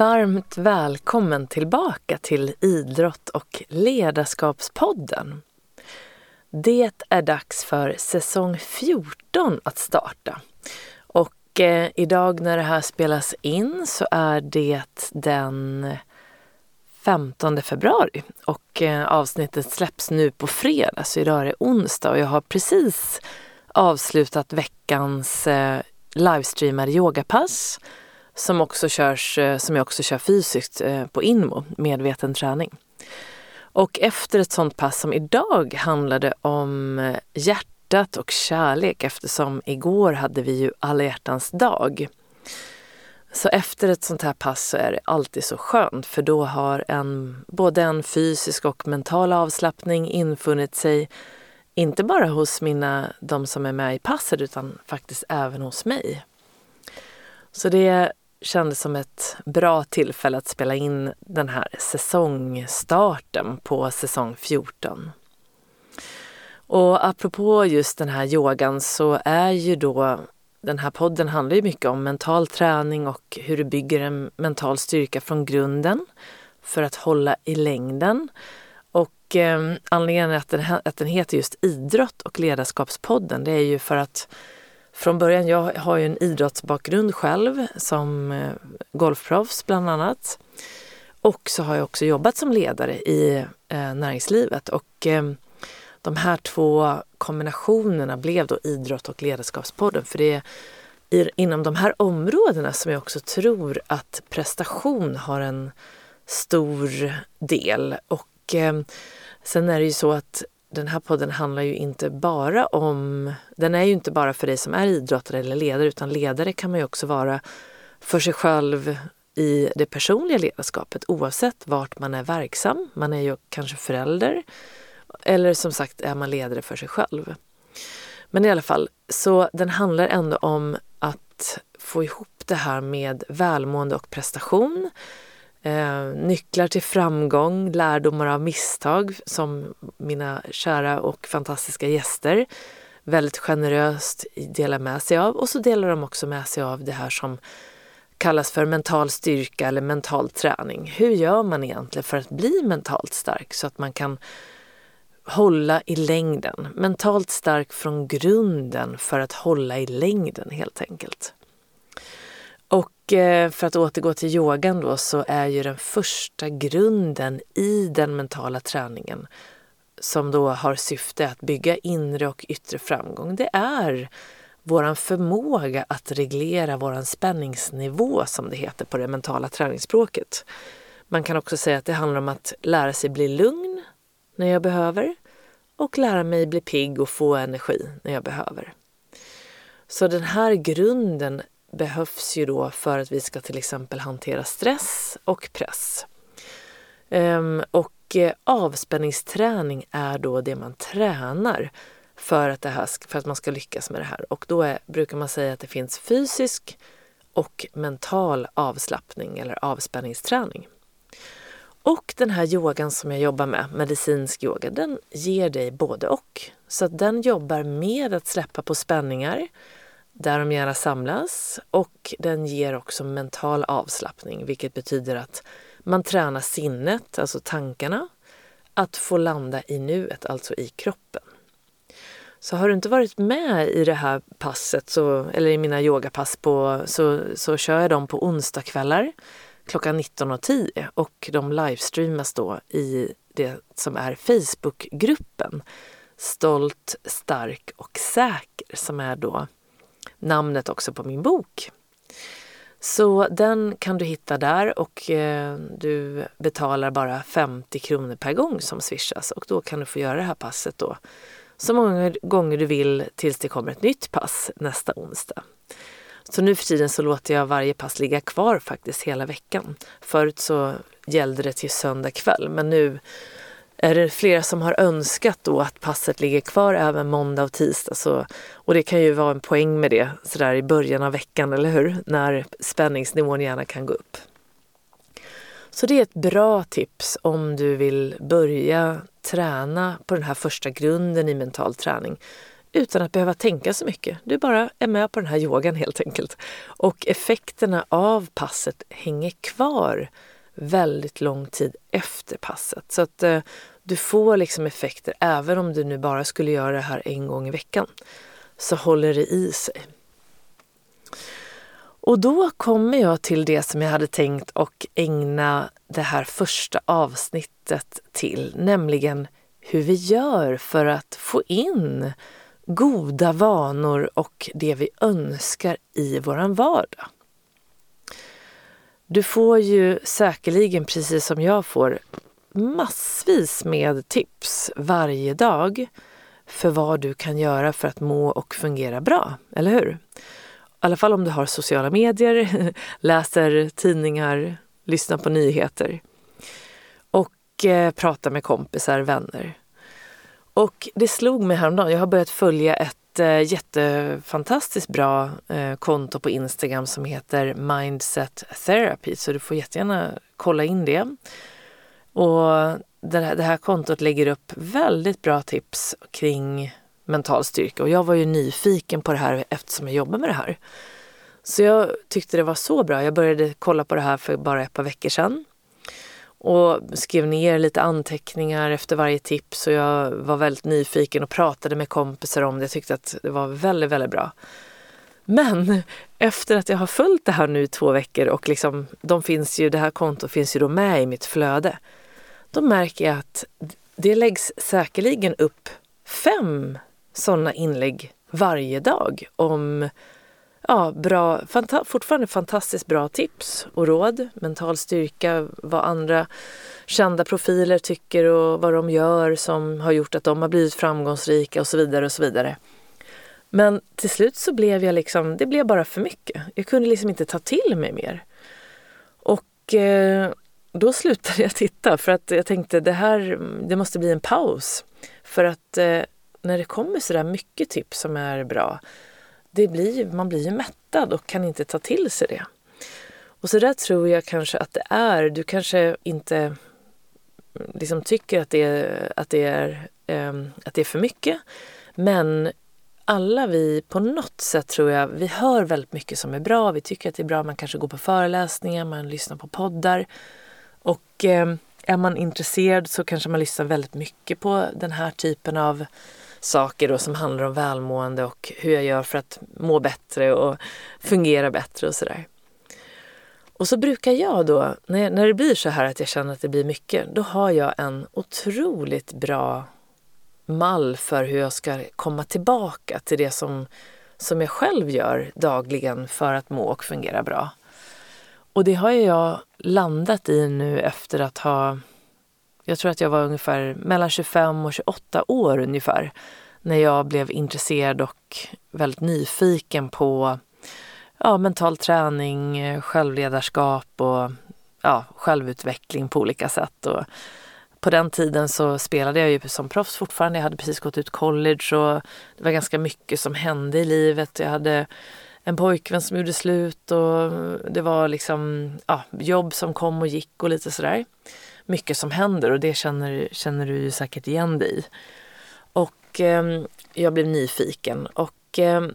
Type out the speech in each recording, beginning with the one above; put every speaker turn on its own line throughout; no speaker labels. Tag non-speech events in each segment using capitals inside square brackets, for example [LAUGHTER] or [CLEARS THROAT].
Varmt välkommen tillbaka till Idrott och ledarskapspodden. Det är dags för säsong 14 att starta. Och eh, idag när det här spelas in så är det den 15 februari och eh, avsnittet släpps nu på fredag så idag är det onsdag och jag har precis avslutat veckans eh, livestreamade yogapass som, också körs, eh, som jag också kör fysiskt eh, på Inmo, medveten träning. Och efter ett sånt pass som idag handlade om eh, hjärtat och kärlek eftersom igår hade vi ju alla hjärtans dag. Så efter ett sånt här pass så är det alltid så skönt för då har en, både en fysisk och mental avslappning infunnit sig. Inte bara hos mina, de som är med i passet utan faktiskt även hos mig. Så det kändes som ett bra tillfälle att spela in den här säsongstarten på säsong 14. Och apropå just den här yogan så är ju då den här podden handlar ju mycket om mental träning och hur du bygger en mental styrka från grunden för att hålla i längden. Och eh, anledningen att den, att den heter just Idrott och ledarskapspodden det är ju för att från början, jag har ju en idrottsbakgrund själv som eh, golfproffs bland annat. Och så har jag också jobbat som ledare i eh, näringslivet. Och eh, de här två kombinationerna blev då idrott och ledarskapspodden. För det är inom de här områdena som jag också tror att prestation har en stor del. Och sen är det ju så att den här podden handlar ju inte bara om... Den är ju inte bara för dig som är idrottare eller ledare utan ledare kan man ju också vara för sig själv i det personliga ledarskapet oavsett vart man är verksam. Man är ju kanske förälder eller som sagt är man ledare för sig själv. Men i alla fall, så den handlar ändå om att få ihop det här med välmående och prestation Eh, nycklar till framgång, lärdomar av misstag som mina kära och fantastiska gäster väldigt generöst delar med sig av. Och så delar de också med sig av det här som kallas för mental styrka eller mental träning. Hur gör man egentligen för att bli mentalt stark så att man kan hålla i längden? Mentalt stark från grunden för att hålla i längden helt enkelt. Eh, för att återgå till yogan då så är ju den första grunden i den mentala träningen som då har syfte att bygga inre och yttre framgång. Det är våran förmåga att reglera våran spänningsnivå som det heter på det mentala träningsspråket. Man kan också säga att det handlar om att lära sig bli lugn när jag behöver och lära mig bli pigg och få energi när jag behöver. Så den här grunden behövs ju då för att vi ska till exempel hantera stress och press. Ehm, och eh, avspänningsträning är då det man tränar för att, det här, för att man ska lyckas med det här. Och då är, brukar man säga att det finns fysisk och mental avslappning eller avspänningsträning. Och den här yogan som jag jobbar med, medicinsk yoga, den ger dig både och. Så att den jobbar med att släppa på spänningar där de gärna samlas och den ger också mental avslappning vilket betyder att man tränar sinnet, alltså tankarna, att få landa i nuet, alltså i kroppen. Så har du inte varit med i det här passet, så, eller i mina yogapass, på, så, så kör jag dem på onsdagskvällar klockan 19.10 och de livestreamas då i det som är Facebookgruppen Stolt, stark och säker som är då namnet också på min bok. Så den kan du hitta där och eh, du betalar bara 50 kronor per gång som swishas och då kan du få göra det här passet då så många gånger du vill tills det kommer ett nytt pass nästa onsdag. Så nu för tiden så låter jag varje pass ligga kvar faktiskt hela veckan. Förut så gällde det till söndag kväll men nu är det flera som har önskat då att passet ligger kvar även måndag och tisdag. Så, och det kan ju vara en poäng med det sådär i början av veckan, eller hur? När spänningsnivån gärna kan gå upp. Så det är ett bra tips om du vill börja träna på den här första grunden i mental träning. utan att behöva tänka så mycket. Du bara är med på den här yogan helt enkelt. Och effekterna av passet hänger kvar väldigt lång tid efter passet. Så att eh, du får liksom effekter även om du nu bara skulle göra det här en gång i veckan. Så håller det i sig. Och då kommer jag till det som jag hade tänkt att ägna det här första avsnittet till, nämligen hur vi gör för att få in goda vanor och det vi önskar i våran vardag. Du får ju säkerligen, precis som jag får, massvis med tips varje dag för vad du kan göra för att må och fungera bra, eller hur? I alla fall om du har sociala medier, [LAUGHS] läser tidningar, lyssnar på nyheter och eh, pratar med kompisar, vänner. Och det slog mig häromdagen, jag har börjat följa ett eh, jättefantastiskt bra eh, konto på Instagram som heter Mindset Therapy, så du får jättegärna kolla in det. Och det här, det här kontot lägger upp väldigt bra tips kring mental styrka och jag var ju nyfiken på det här eftersom jag jobbar med det här. Så jag tyckte det var så bra. Jag började kolla på det här för bara ett par veckor sedan och skrev ner lite anteckningar efter varje tips och jag var väldigt nyfiken och pratade med kompisar om det. Jag tyckte att det var väldigt, väldigt bra. Men [LAUGHS] efter att jag har följt det här nu i två veckor och liksom, de finns ju, det här kontot finns ju då med i mitt flöde. Då märker jag att det läggs säkerligen upp fem sådana inlägg varje dag om ja, bra, fanta fortfarande fantastiskt bra tips och råd, mental styrka, vad andra kända profiler tycker och vad de gör som har gjort att de har blivit framgångsrika och så vidare och så vidare. Men till slut så blev jag liksom, det blev bara för mycket. Jag kunde liksom inte ta till mig mer. Och eh, då slutade jag titta för att jag tänkte det här, det måste bli en paus. För att eh, när det kommer sådär mycket tips som är bra det blir, man blir ju mättad och kan inte ta till sig det. Och så där tror jag kanske att det är. Du kanske inte mm, liksom tycker att det är, att det är, eh, att det är för mycket. Men alla vi på något sätt tror jag, vi hör väldigt mycket som är bra. Vi tycker att det är bra. Man kanske går på föreläsningar, man lyssnar på poddar. Och eh, är man intresserad så kanske man lyssnar väldigt mycket på den här typen av saker då som handlar om välmående och hur jag gör för att må bättre och fungera bättre och sådär. Och så brukar jag då, när, när det blir så här att jag känner att det blir mycket, då har jag en otroligt bra mall för hur jag ska komma tillbaka till det som, som jag själv gör dagligen för att må och fungera bra. Och det har jag landat i nu efter att ha jag tror att jag var ungefär mellan 25 och 28 år ungefär när jag blev intresserad och väldigt nyfiken på ja, mental träning, självledarskap och ja, självutveckling på olika sätt. Och på den tiden så spelade jag ju som proffs fortfarande. Jag hade precis gått ut college och det var ganska mycket som hände i livet. Jag hade en pojkvän som gjorde slut och det var liksom ja, jobb som kom och gick och lite sådär mycket som händer och det känner, känner du ju säkert igen dig i. Och eh, jag blev nyfiken och eh,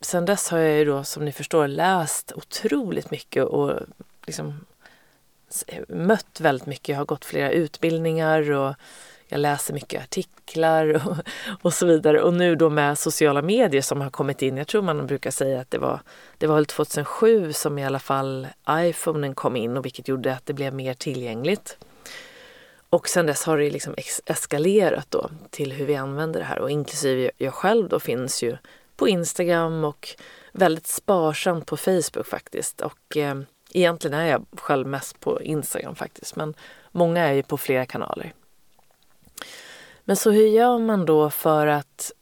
sen dess har jag ju då som ni förstår läst otroligt mycket och liksom mött väldigt mycket. Jag har gått flera utbildningar och jag läser mycket artiklar [LAUGHS] och, och så vidare. Och nu då med sociala medier som har kommit in. Jag tror man brukar säga att det var, det var 2007 som i alla fall iPhonen kom in och vilket gjorde att det blev mer tillgängligt. Och sen dess har det liksom eskalerat då till hur vi använder det här och inklusive jag själv då finns ju på Instagram och väldigt sparsamt på Facebook faktiskt. Och eh, egentligen är jag själv mest på Instagram faktiskt men många är ju på flera kanaler. Men så hur gör man då för att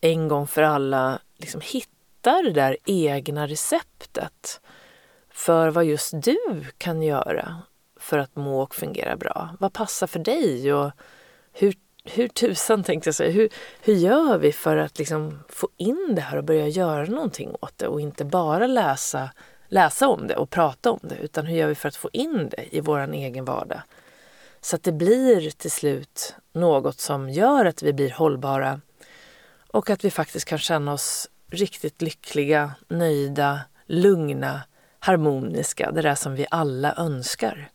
en gång för alla liksom hitta det där egna receptet för vad just du kan göra för att må och fungera bra? Vad passar för dig? Och hur, hur tusan tänkte jag säga, hur, hur gör vi för att liksom få in det här och börja göra någonting åt det och inte bara läsa, läsa om det och prata om det utan hur gör vi för att få in det i vår egen vardag? Så att det blir till slut något som gör att vi blir hållbara och att vi faktiskt kan känna oss riktigt lyckliga, nöjda, lugna, harmoniska, det där som vi alla önskar.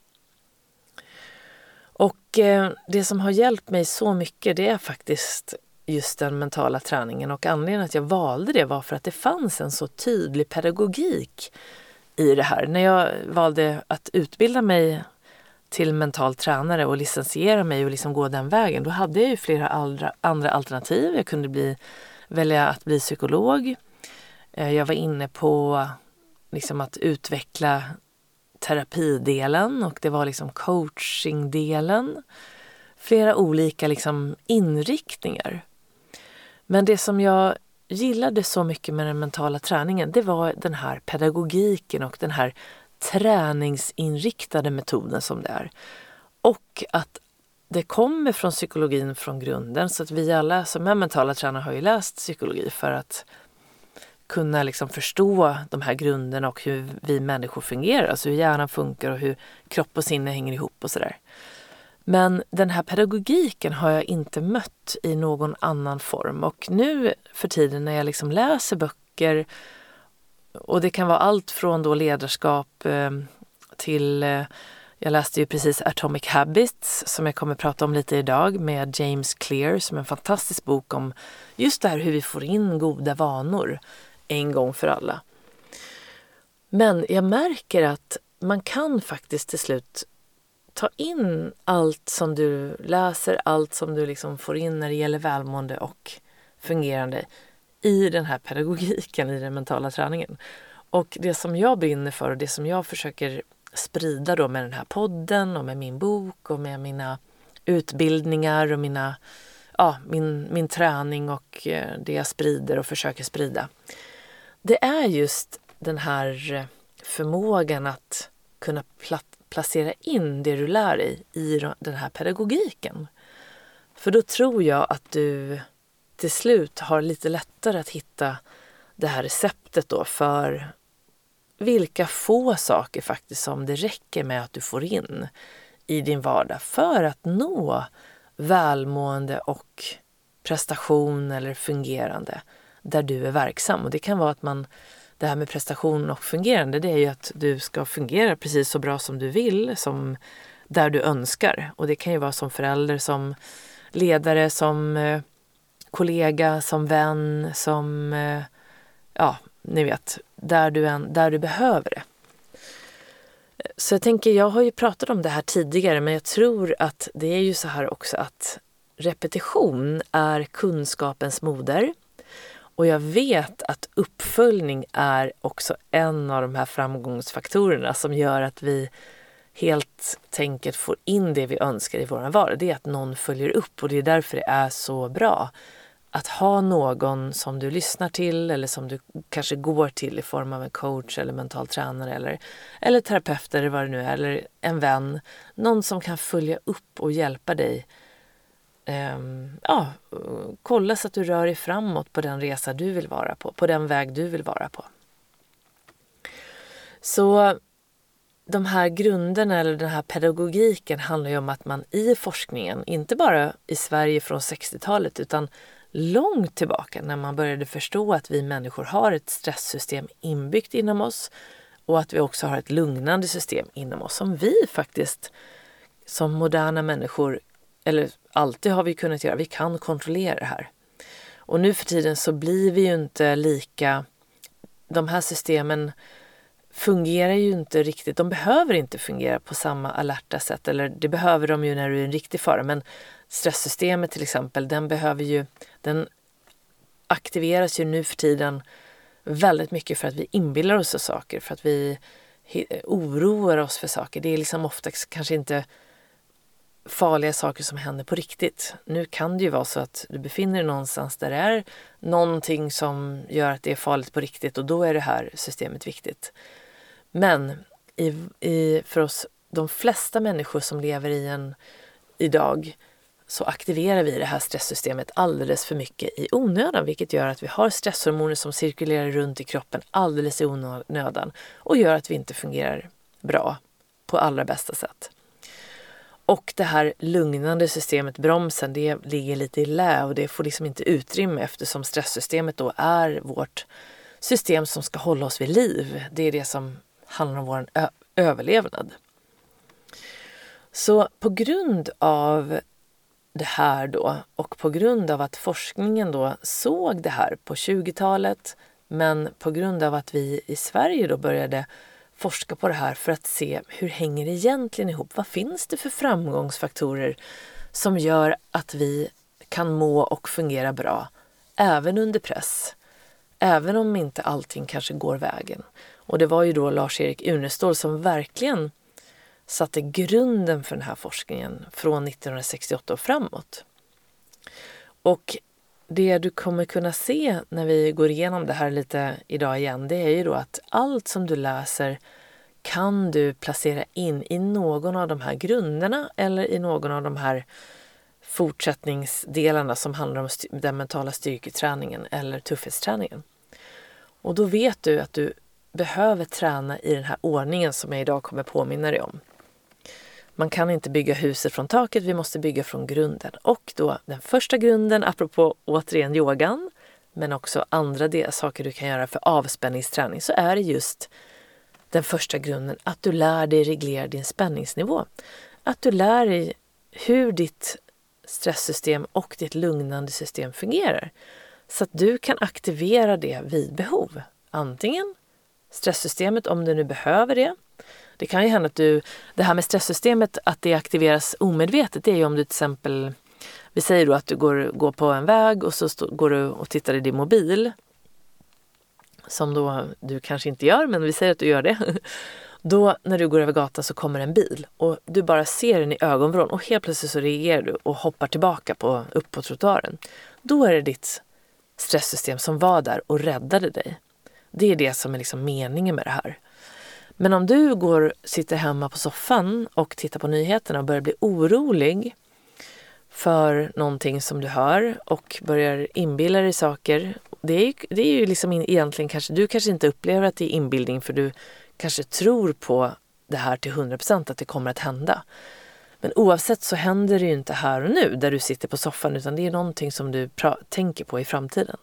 Och eh, det som har hjälpt mig så mycket det är faktiskt just den mentala träningen och anledningen att jag valde det var för att det fanns en så tydlig pedagogik i det här. När jag valde att utbilda mig till mental tränare och licensiera mig och liksom gå den vägen, då hade jag ju flera andra, andra alternativ. Jag kunde bli, välja att bli psykolog. Eh, jag var inne på liksom att utveckla terapidelen och det var liksom coachingdelen. Flera olika liksom inriktningar. Men det som jag gillade så mycket med den mentala träningen det var den här pedagogiken och den här träningsinriktade metoden som det är. Och att det kommer från psykologin från grunden så att vi alla som är mentala tränare har ju läst psykologi för att kunna liksom förstå de här grunderna och hur vi människor fungerar, alltså hur hjärnan funkar och hur kropp och sinne hänger ihop och sådär. Men den här pedagogiken har jag inte mött i någon annan form och nu för tiden när jag liksom läser böcker och det kan vara allt från då ledarskap eh, till eh, jag läste ju precis Atomic Habits som jag kommer prata om lite idag med James Clear som är en fantastisk bok om just det här hur vi får in goda vanor en gång för alla. Men jag märker att man kan faktiskt till slut ta in allt som du läser, allt som du liksom får in när det gäller välmående och fungerande i den här pedagogiken, i den mentala träningen. Och det som jag brinner för och det som jag försöker sprida då med den här podden och med min bok och med mina utbildningar och mina, ja, min, min träning och eh, det jag sprider och försöker sprida. Det är just den här eh, förmågan att kunna placera in det du lär dig i den här pedagogiken. För då tror jag att du till slut har lite lättare att hitta det här receptet då för vilka få saker faktiskt som det räcker med att du får in i din vardag för att nå välmående och prestation eller fungerande där du är verksam. Och det kan vara att man, det här med prestation och fungerande, det är ju att du ska fungera precis så bra som du vill, som där du önskar. Och det kan ju vara som förälder, som ledare, som eh, kollega, som vän, som, eh, ja, ni vet, där du, än, där du behöver det. Så jag tänker, jag har ju pratat om det här tidigare, men jag tror att det är ju så här också att repetition är kunskapens moder. Och jag vet att uppföljning är också en av de här framgångsfaktorerna som gör att vi helt enkelt får in det vi önskar i vår vardag. Det är att någon följer upp och det är därför det är så bra att ha någon som du lyssnar till eller som du kanske går till i form av en coach eller mental tränare eller, eller terapeut eller vad det nu är, eller en vän. Någon som kan följa upp och hjälpa dig um, ja, kolla så att du rör dig framåt på den resa du vill vara på, på den väg du vill vara på. Så de här grunderna eller den här pedagogiken handlar ju om att man i forskningen, inte bara i Sverige från 60-talet utan långt tillbaka när man började förstå att vi människor har ett stresssystem inbyggt inom oss och att vi också har ett lugnande system inom oss som vi faktiskt som moderna människor, eller alltid har vi kunnat göra, vi kan kontrollera det här. Och nu för tiden så blir vi ju inte lika, de här systemen fungerar ju inte riktigt, de behöver inte fungera på samma alerta sätt, eller det behöver de ju när du är en riktig fara, men stresssystemet till exempel, den behöver ju, den aktiveras ju nu för tiden väldigt mycket för att vi inbillar oss saker, för att vi oroar oss för saker. Det är liksom ofta kanske inte farliga saker som händer på riktigt. Nu kan det ju vara så att du befinner dig någonstans där det är någonting som gör att det är farligt på riktigt och då är det här systemet viktigt. Men i, i, för oss, de flesta människor som lever i en idag så aktiverar vi det här stresssystemet alldeles för mycket i onödan vilket gör att vi har stresshormoner som cirkulerar runt i kroppen alldeles i onödan och gör att vi inte fungerar bra på allra bästa sätt. Och det här lugnande systemet, bromsen, det ligger lite i lä och det får liksom inte utrymme eftersom stresssystemet då är vårt system som ska hålla oss vid liv. Det är det som handlar om vår överlevnad. Så på grund av det här då och på grund av att forskningen då såg det här på 20-talet men på grund av att vi i Sverige då började forska på det här för att se hur hänger det egentligen ihop? Vad finns det för framgångsfaktorer som gör att vi kan må och fungera bra även under press? Även om inte allting kanske går vägen. Och det var ju då Lars-Erik Unestål som verkligen satte grunden för den här forskningen från 1968 och framåt. Och det du kommer kunna se när vi går igenom det här lite idag igen, det är ju då att allt som du läser kan du placera in i någon av de här grunderna eller i någon av de här fortsättningsdelarna som handlar om den mentala styrketräningen eller tuffhetsträningen. Och då vet du att du behöver träna i den här ordningen som jag idag kommer påminna dig om. Man kan inte bygga huset från taket, vi måste bygga från grunden. Och då den första grunden, apropå återigen yogan, men också andra del, saker du kan göra för avspänningsträning, så är det just den första grunden att du lär dig reglera din spänningsnivå. Att du lär dig hur ditt stresssystem och ditt lugnande system fungerar. Så att du kan aktivera det vid behov. Antingen stresssystemet om du nu behöver det det kan ju hända att du, det här med stresssystemet, att det aktiveras omedvetet, det är ju om du till exempel, vi säger då att du går, går på en väg och så stå, går du och tittar i din mobil. Som då du kanske inte gör, men vi säger att du gör det. [LAUGHS] Då när du går över gatan så kommer en bil och du bara ser den i ögonvrån och helt plötsligt så reagerar du och hoppar tillbaka på, upp på trottoaren. Då är det ditt stresssystem som var där och räddade dig. Det är det som är liksom meningen med det här. Men om du går, sitter hemma på soffan och tittar på nyheterna och börjar bli orolig för någonting som du hör och börjar inbilla dig saker. Det är, ju, det är ju liksom egentligen kanske, du kanske inte upplever att det är inbildning för du kanske tror på det här till 100 procent att det kommer att hända. Men oavsett så händer det ju inte här och nu där du sitter på soffan utan det är någonting som du tänker på i framtiden.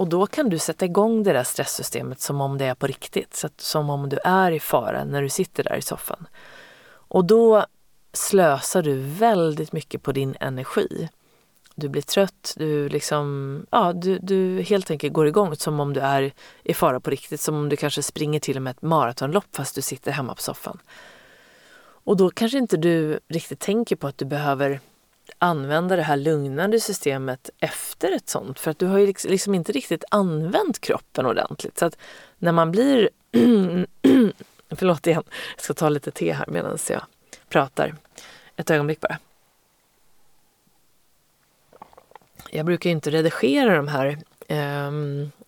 Och då kan du sätta igång det där stresssystemet som om det är på riktigt. Så att, som om du är i fara när du sitter där i soffan. Och då slösar du väldigt mycket på din energi. Du blir trött, du liksom, ja, du, du helt enkelt går igång som om du är i fara på riktigt. Som om du kanske springer till och med ett maratonlopp fast du sitter hemma på soffan. Och då kanske inte du riktigt tänker på att du behöver använda det här lugnande systemet efter ett sånt. För att du har ju liksom, liksom inte riktigt använt kroppen ordentligt. Så att när man blir... [CLEARS THROAT] förlåt igen, jag ska ta lite te här medan jag pratar. Ett ögonblick bara. Jag brukar ju inte redigera de här eh,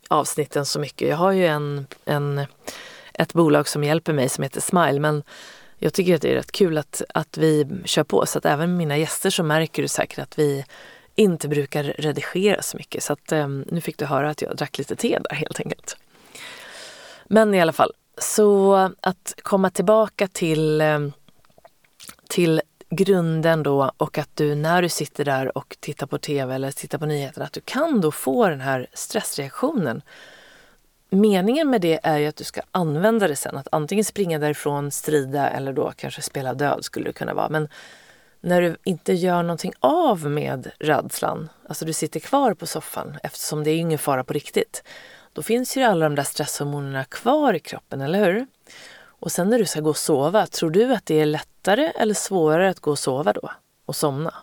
avsnitten så mycket. Jag har ju en, en, ett bolag som hjälper mig som heter Smile men jag tycker att det är rätt kul att, att vi kör på så att även mina gäster så märker du säkert att vi inte brukar redigera så mycket. Så att, eh, nu fick du höra att jag drack lite te där helt enkelt. Men i alla fall, så att komma tillbaka till, ehm, till grunden då och att du när du sitter där och tittar på tv eller tittar på nyheterna att du kan då få den här stressreaktionen meningen med det är ju att du ska använda det sen. Att antingen springa därifrån, strida eller då kanske spela död skulle det kunna vara. Men när du inte gör någonting av med rädslan, alltså du sitter kvar på soffan eftersom det är ingen fara på riktigt. Då finns ju alla de där stresshormonerna kvar i kroppen, eller hur? Och sen när du ska gå och sova, tror du att det är lättare eller svårare att gå och sova då? Och somna?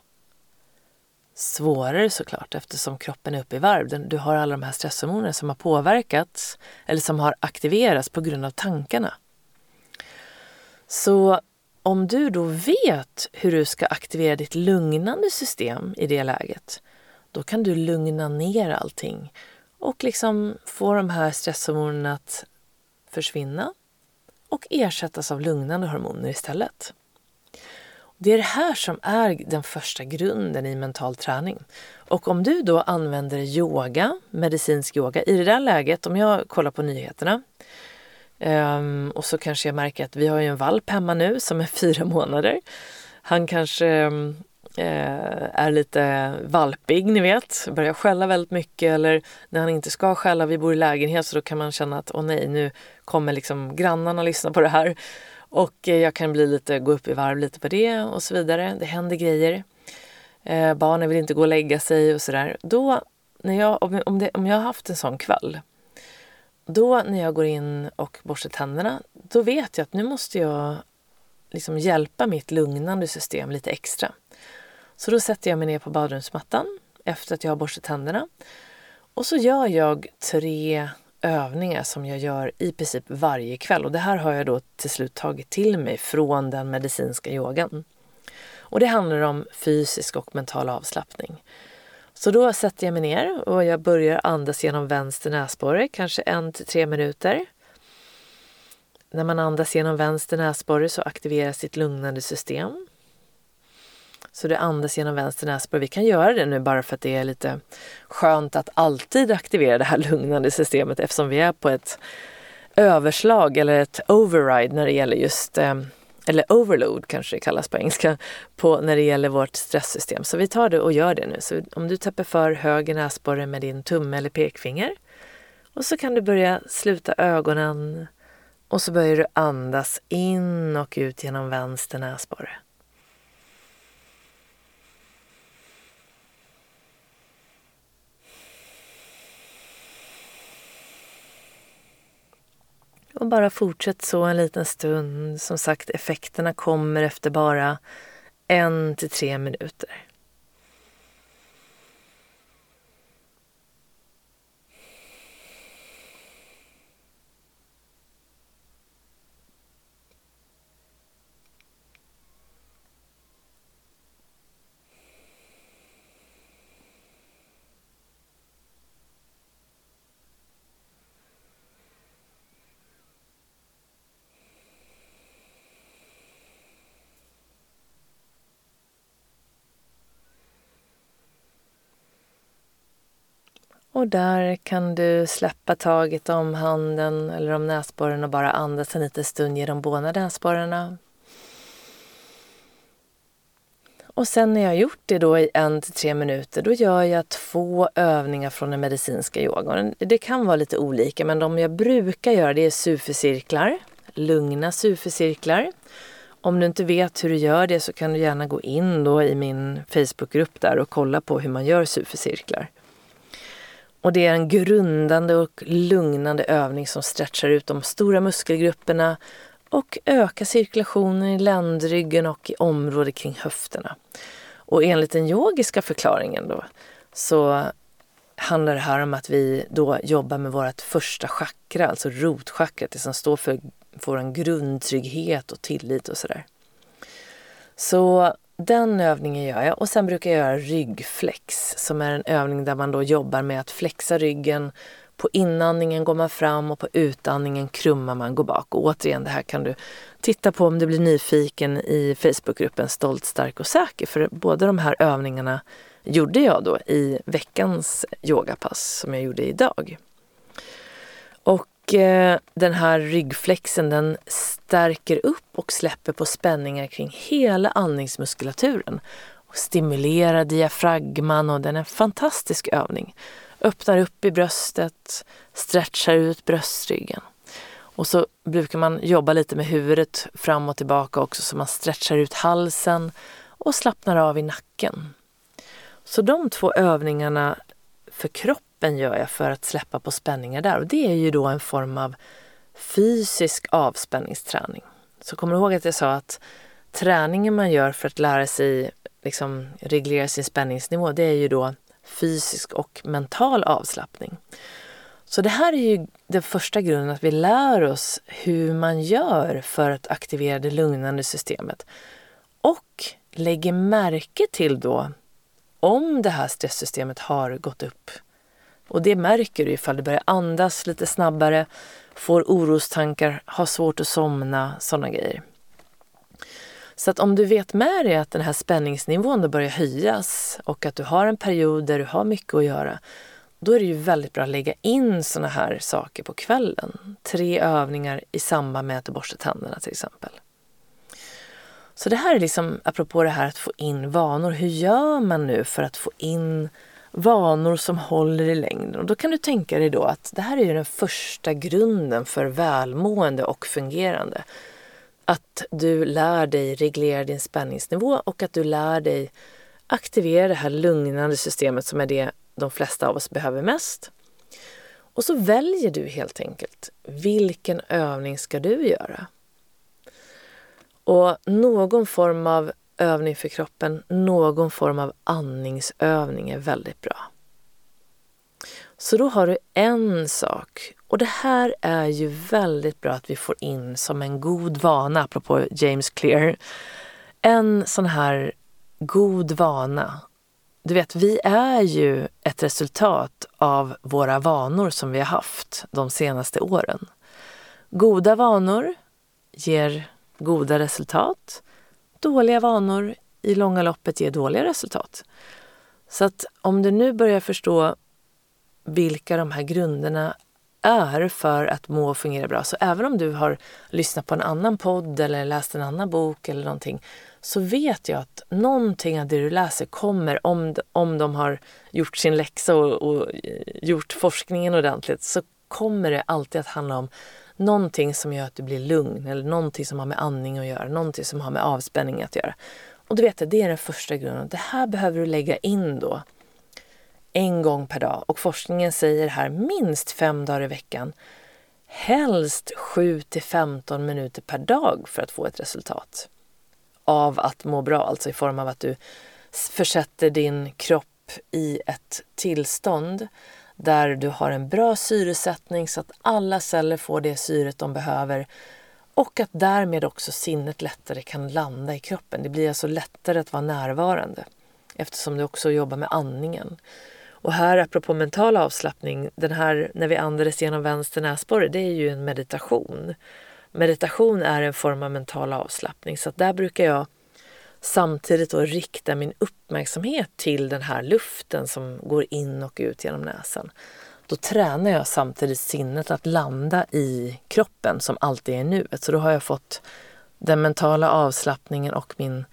Svårare såklart eftersom kroppen är uppe i varv. Du har alla de här stresshormonerna som har påverkats eller som har aktiverats på grund av tankarna. Så om du då vet hur du ska aktivera ditt lugnande system i det läget, då kan du lugna ner allting och liksom få de här stresshormonerna att försvinna och ersättas av lugnande hormoner istället. Det är det här som är den första grunden i mental träning. Och om du då använder yoga, medicinsk yoga, i det där läget, om jag kollar på nyheterna um, och så kanske jag märker att vi har ju en valp hemma nu som är [LAUGHS] fyra månader. Han kanske um, är lite valpig, ni vet, börjar skälla väldigt mycket eller när han inte ska skälla, vi bor i lägenhet så då kan man känna att åh nej, nu kommer liksom grannarna lyssna på det här och eh, jag kan bli lite, gå upp i varv lite på det och så vidare. Det händer grejer. Eh, barnen vill inte gå och lägga sig och sådär. Då, när jag, om, om, det, om jag har haft en sån kväll, då när jag går in och borstar tänderna, då vet jag att nu måste jag liksom hjälpa mitt lugnande system lite extra. Så då sätter jag mig ner på badrumsmattan efter att jag har borstat tänderna. Och så gör jag tre övningar som jag gör i princip varje kväll. Och det här har jag då till slut tagit till mig från den medicinska yogan. Och det handlar om fysisk och mental avslappning. Så då sätter jag mig ner och jag börjar andas genom vänster näsborre, kanske en till tre minuter. När man andas genom vänster näsborre så aktiveras sitt lugnande system. Så du andas genom vänster näsborre. Vi kan göra det nu bara för att det är lite skönt att alltid aktivera det här [LAUGHS] lugnande systemet eftersom vi är på ett överslag eller ett override när det gäller just eh, eller overload kanske det kallas på engelska, på när det gäller vårt stresssystem. Så vi tar det och gör det nu. Så om du täpper för höger näsborre med din tumme eller pekfinger och så kan du börja sluta ögonen och så börjar du andas in och ut genom vänster näsborre. Och bara fortsätt så en liten stund. Som sagt, effekterna kommer efter bara en till tre minuter. Och där kan du släppa taget om handen eller om näsborren och bara andas en liten stund genom båda näsborrarna. Och sen när jag har gjort det då i en till tre minuter, då gör jag två övningar från den medicinska yogan. Det kan vara lite olika, men de jag brukar göra det är sufecirklar, lugna sufecirklar. Om du inte vet hur du gör det så kan du gärna gå in då i min Facebookgrupp där och kolla på hur man gör sufecirklar. Och det är en grundande och lugnande övning som stretchar ut de stora muskelgrupperna och ökar cirkulationen i ländryggen och i området kring höfterna. Och enligt den yogiska förklaringen då så handlar det här om att vi då jobbar med vårt första chakra, alltså rotchakrat, det som står för vår grundtrygghet och tillit och sådär. Så den övningen gör jag och sen brukar jag göra ryggflex som är en övning där man då jobbar med att flexa ryggen. På inandningen går man fram och på utandningen krummar man går bak. Och återigen, det här kan du titta på om du blir nyfiken i Facebookgruppen Stolt, stark och säker. För båda de här övningarna gjorde jag då i veckans yogapass som jag gjorde idag. Och Eh, den här ryggflexen den stärker upp och släpper på spänningar kring hela andningsmuskulaturen och stimulerar diafragman och den är en fantastisk övning. Öppnar upp i bröstet, stretchar ut bröstryggen. Och så brukar man jobba lite med huvudet fram och tillbaka också så man stretchar ut halsen och slappnar av i nacken. Så de två övningarna för kroppen kroppen gör jag för att släppa på spänningar där? Och det är ju då en form av fysisk avspänningsträning. Så kommer du ihåg att jag sa att träningen man gör för att lära sig liksom, reglera sin spänningsnivå, det är ju då fysisk och mental avslappning. Så det här är ju den första grunden, att vi lär oss hur man gör för att aktivera det lugnande systemet. Och lägger märke till då om det här stresssystemet har gått upp och det märker du ifall du börjar andas lite snabbare, får orostankar, har svårt att somna, sådana grejer. Så att om du vet med dig att den här spänningsnivån då börjar höjas och att du har en period där du har mycket att göra, då är det ju väldigt bra att lägga in sådana här saker på kvällen. Tre övningar i samband med att du borstar tänderna till exempel. Så det här är liksom apropå det här att få in vanor. Hur gör man nu för att få in vanor som håller i längden? Och då kan du tänka dig då att det här är ju den första grunden för välmående och fungerande. Att du lär dig reglera din spänningsnivå och att du lär dig aktivera det här lugnande systemet som är det de flesta av oss behöver mest. Och så väljer du helt enkelt vilken övning ska du göra? Och någon form av övning för kroppen, någon form av andningsövning är väldigt bra. Så då har du en sak. Och det här är ju väldigt bra att vi får in som en god vana, apropå James Clear. En sån här god vana. Du vet, vi är ju ett resultat av våra vanor som vi har haft de senaste åren. Goda vanor ger goda resultat. Dåliga vanor i långa loppet ger dåliga resultat. Så att om du nu börjar förstå vilka de här grunderna är för att må och fungera bra. Så även om du har lyssnat på en annan podd eller läst en annan bok eller någonting så vet jag att någonting av det du läser kommer, om, om de har gjort sin läxa och, och eh, gjort forskningen ordentligt, så kommer det alltid att handla om någonting som gör att du blir lugn eller någonting som har med andning att göra, någonting som har med avspänning att göra. Och du vet, det är den första grunden. Det här behöver du lägga in då en gång per dag. Och forskningen säger här minst fem dagar i veckan. Helst 7 till 15 minuter per dag för att få ett resultat av att må bra, alltså i form av att du försätter din kropp i ett tillstånd där du har en bra syresättning så att alla celler får det syret de behöver och att därmed också sinnet lättare kan landa i kroppen. Det blir alltså lättare att vara närvarande eftersom du också jobbar med andningen. Och här apropå mental avslappning, den här när vi andades genom vänster näsborre, det är ju en meditation. Meditation är en form av mental avslappning så att där brukar jag samtidigt då rikta min uppmärksamhet till den här luften som går in och ut genom näsan. Då tränar jag samtidigt sinnet att landa i kroppen som alltid är nuet. Så då har jag fått den mentala avslappningen och min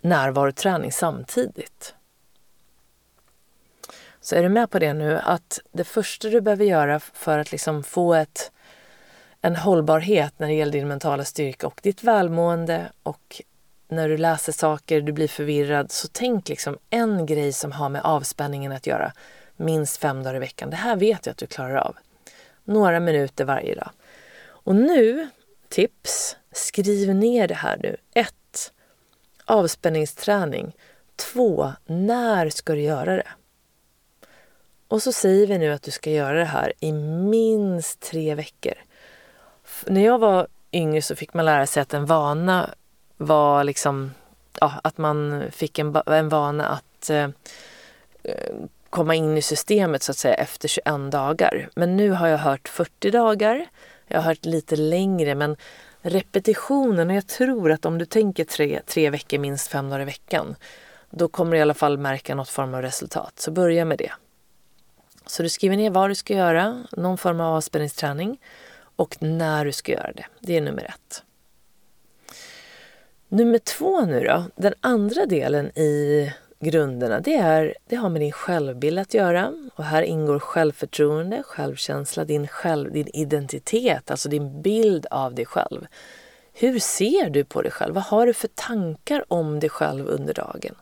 närvaroträning samtidigt. Så är du med på det nu att det första du behöver göra för att liksom få ett, en hållbarhet när det gäller din mentala styrka och ditt välmående och när du läser saker, du blir förvirrad, så tänk liksom en grej som har med avspänningen att göra minst fem dagar i veckan. Det här vet jag att du klarar av. Några minuter varje dag. Och nu, tips, skriv ner det här nu. 1. Avspänningsträning. 2. När ska du göra det? Och så säger vi nu att du ska göra det här i minst tre veckor. När jag var yngre så fick man lära sig att en vana var liksom, ja, att man fick en, en vana att eh, eh, komma in i systemet så att säga efter 21 dagar. Men nu har jag hört 40 dagar. Jag har hört lite längre men repetitionen, och jag tror att om du tänker tre, tre veckor minst fem dagar i veckan då kommer du i alla fall märka något form av resultat. Så börja med det. Så du skriver ner vad du ska göra, någon form av avspänningsträning och när du ska göra det. Det är nummer ett. Nummer två nu då, den andra delen i grunderna, det, är, det har med din självbild att göra. Och här ingår självförtroende, självkänsla, din, själv, din identitet, alltså din bild av dig själv. Hur ser du på dig själv? Vad har du för tankar om dig själv under dagen?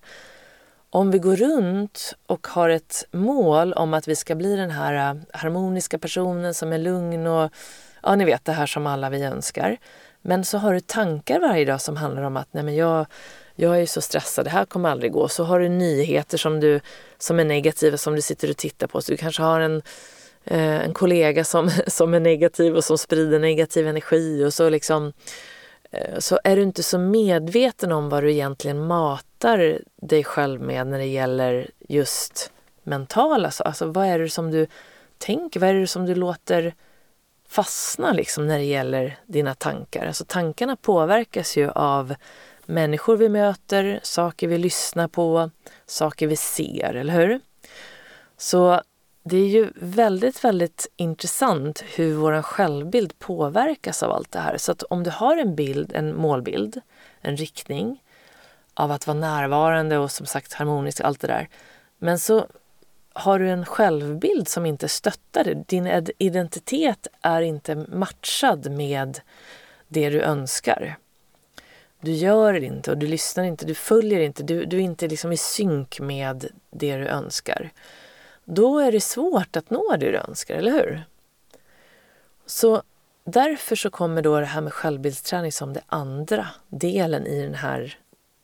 Om vi går runt och har ett mål om att vi ska bli den här äh, harmoniska personen som är lugn och ja, ni vet det här som alla vi önskar. Men så har du tankar varje dag som handlar om att nej men jag, jag är så stressad, det här kommer aldrig gå. Så har du nyheter som, du, som är negativa som du sitter och tittar på. Så du kanske har en, eh, en kollega som, [LAUGHS] som är negativ och som sprider negativ energi och så liksom eh, så är du inte så medveten om vad du egentligen matar dig själv med när det gäller just mentala alltså, alltså vad är det som du tänker, vad är det som du låter fastna liksom när det gäller dina tankar. Alltså tankarna påverkas ju av människor vi möter, saker vi lyssnar på, saker vi ser, eller hur? Så det är ju väldigt, väldigt intressant hur vår självbild påverkas av allt det här. Så att om du har en bild, en målbild, en riktning av att vara närvarande och som sagt harmonisk, allt det där. Men så har du en självbild som inte stöttar det. Din identitet är inte matchad med det du önskar. Du gör det inte och du lyssnar inte, du följer inte, du, du är inte liksom i synk med det du önskar. Då är det svårt att nå det du önskar, eller hur? Så därför så kommer då det här med självbildsträning som den andra delen i den här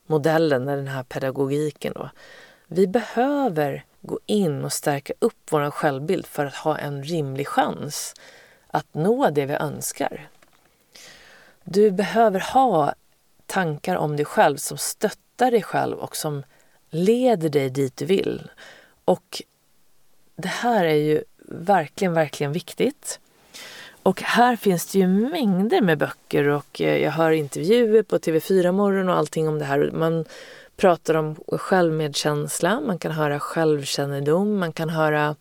modellen, den här pedagogiken. Då. Vi behöver gå in och stärka upp vår självbild för att ha en rimlig chans att nå det vi önskar. Du behöver ha tankar om dig själv som stöttar dig själv och som leder dig dit du vill. Och det här är ju verkligen, verkligen viktigt. Och här finns det ju mängder med böcker och eh, jag hör intervjuer på TV4 Morgon och allting om det här. Man pratar om självmedkänsla, man kan höra självkännedom, man kan höra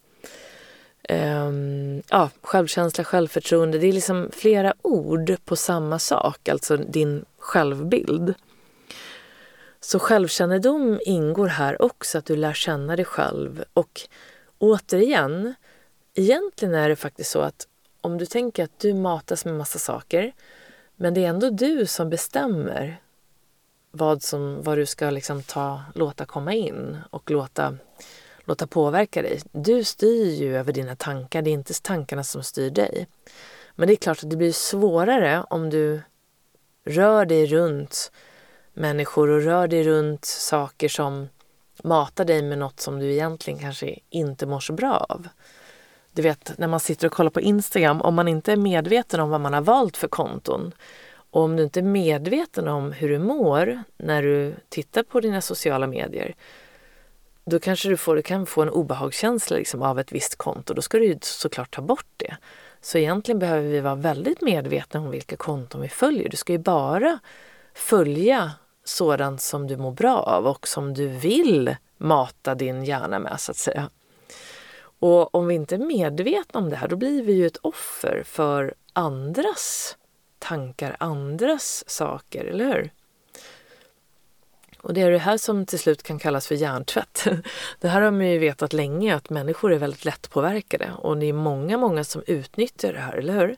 um, ja, självkänsla, självförtroende. Det är liksom flera ord på samma sak, alltså din självbild. Så självkännedom ingår här också, att du lär känna dig själv. Och återigen, egentligen är det faktiskt så att om du tänker att du matas med massa saker, men det är ändå du som bestämmer vad, som, vad du ska liksom ta, låta komma in och låta, låta påverka dig. Du styr ju över dina tankar, det är inte tankarna som styr dig. Men det är klart att det blir svårare om du rör dig runt människor och rör dig runt saker som matar dig med något som du egentligen kanske inte mår så bra av. Du vet, när man sitter och kollar på Instagram, om man inte är medveten om vad man har valt för konton och om du inte är medveten om hur du mår när du tittar på dina sociala medier, då kanske du, får, du kan få en obehagskänsla liksom av ett visst konto. Då ska du ju såklart ta bort det. Så egentligen behöver vi vara väldigt medvetna om vilka konton vi följer. Du ska ju bara följa sådant som du mår bra av och som du vill mata din hjärna med, så att säga. Och om vi inte är medvetna om det här, då blir vi ju ett offer för andras tankar, andras saker, eller hur? Och det är det här som till slut kan kallas för hjärntvätt. [LAUGHS] Det här har man ju vetat länge, att människor är väldigt lättpåverkade och det är många, många som utnyttjar det här, eller hur?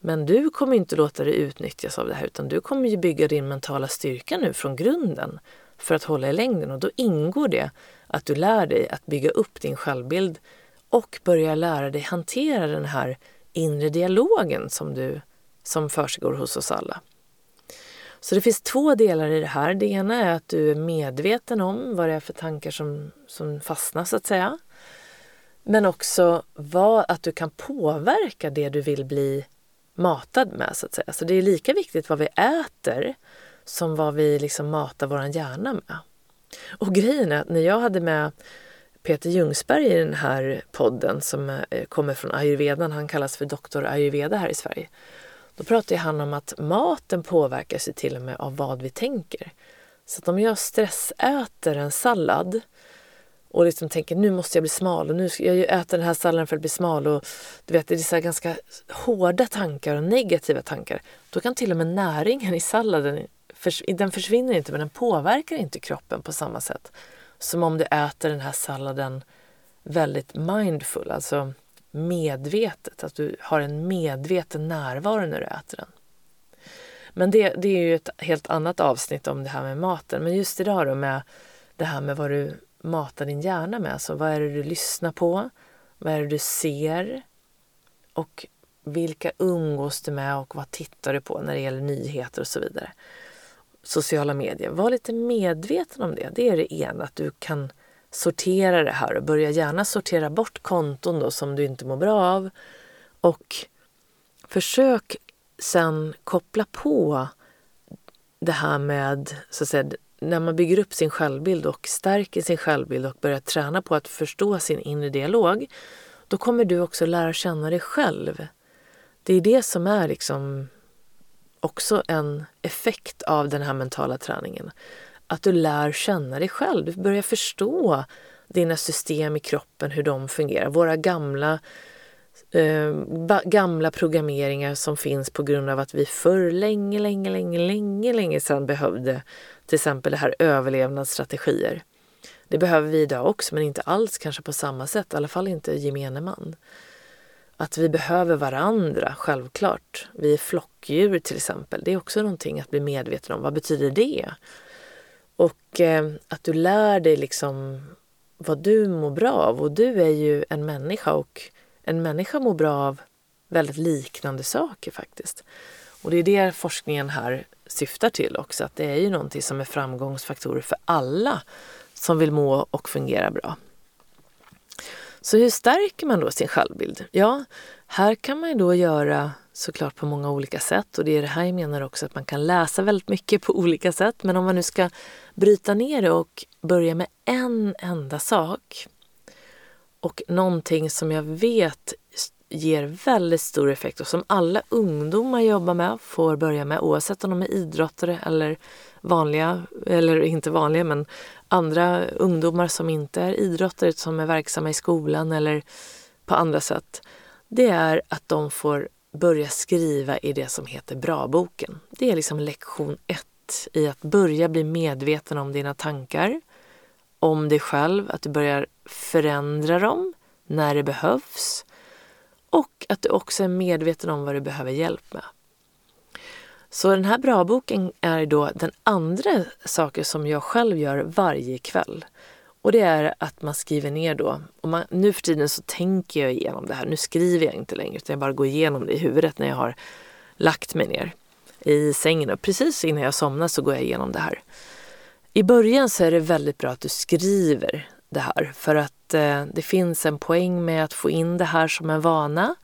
Men du kommer inte låta dig utnyttjas av det här utan du kommer ju bygga din mentala styrka nu från grunden för att hålla i längden och då ingår det att du lär dig att bygga upp din självbild och börja lära dig hantera den här inre dialogen som, du, som försiggår hos oss alla. Så det finns två delar i det här. Det ena är att du är medveten om vad det är för tankar som, som fastnar så att säga. Men också vad, att du kan påverka det du vill bli matad med så att säga. Så det är lika viktigt vad vi äter som vad vi liksom matar vår hjärna med. Och grejen är att när jag hade med Peter Ljungsberg i den här podden som eh, kommer från ayurvedan, han kallas för doktor ayurveda här i Sverige. Då pratar han om att maten påverkas ju till och med av vad vi tänker. Så att om jag stressäter en sallad och liksom tänker nu måste jag bli smal och nu ska jag äta den här salladen för att bli smal och du vet det är så ganska hårda tankar och negativa tankar. Då kan till och med näringen i salladen, den försvinner inte men den påverkar inte kroppen på samma sätt som om du äter den här salladen väldigt mindful, alltså medvetet, att du har en medveten närvaro när du äter den. Men det, det är ju ett helt annat avsnitt om det här med maten. Men just idag då med det här med vad du matar din hjärna med. Alltså vad är det du lyssnar på? Vad är det du ser? Och vilka umgås du med och vad tittar du på när det gäller nyheter och så vidare. Sociala medier. Var lite medveten om det. Det är det ena, att du kan sortera det här och börja gärna sortera bort konton då som du inte mår bra av. Och försök sen koppla på det här med så att säga, när man bygger upp sin självbild och stärker sin självbild och börjar träna på att förstå sin inre dialog, då kommer du också lära känna dig själv. Det är det som är liksom också en effekt av den här mentala träningen. Att du lär känna dig själv. Du börjar förstå dina system i kroppen, hur de fungerar. Våra gamla, eh, gamla programmeringar som finns på grund av att vi förr länge, länge, länge, länge, länge sedan behövde till exempel det här överlevnadsstrategier. Det behöver vi idag också, men inte alls kanske på samma sätt, i alla fall inte gemene man. Att vi behöver varandra, självklart. Vi är flockdjur till exempel. Det är också någonting att bli medveten om. Vad betyder det? Och eh, att du lär dig liksom vad du mår bra av. Och du är ju en människa och en människa mår bra av väldigt liknande saker faktiskt. Och det är det forskningen här syftar till också, att det är ju någonting som är framgångsfaktorer för alla som vill må och fungera bra. Så hur stärker man då sin självbild? Ja, här kan man ju då göra såklart på många olika sätt och det är det här jag menar också att man kan läsa väldigt mycket på olika sätt. Men om man nu ska bryta ner det och börja med en enda sak och någonting som jag vet ger väldigt stor effekt och som alla ungdomar jobbar med, får börja med oavsett om de är idrottare eller vanliga, eller inte vanliga, men andra ungdomar som inte är idrottare, som är verksamma i skolan eller på andra sätt. Det är att de får börja skriva i det som heter Bra-boken. Det är liksom lektion ett i att börja bli medveten om dina tankar, om dig själv, att du börjar förändra dem när det behövs och att du också är medveten om vad du behöver hjälp med. Så den här bra-boken är då den andra saken som jag själv gör varje kväll. Och det är att man skriver ner då, och man, nu för tiden så tänker jag igenom det här, nu skriver jag inte längre utan jag bara går igenom det i huvudet när jag har lagt mig ner i sängen. Och precis innan jag somnar så går jag igenom det här. I början så är det väldigt bra att du skriver det här. För att eh, det finns en poäng med att få in det här som en vana.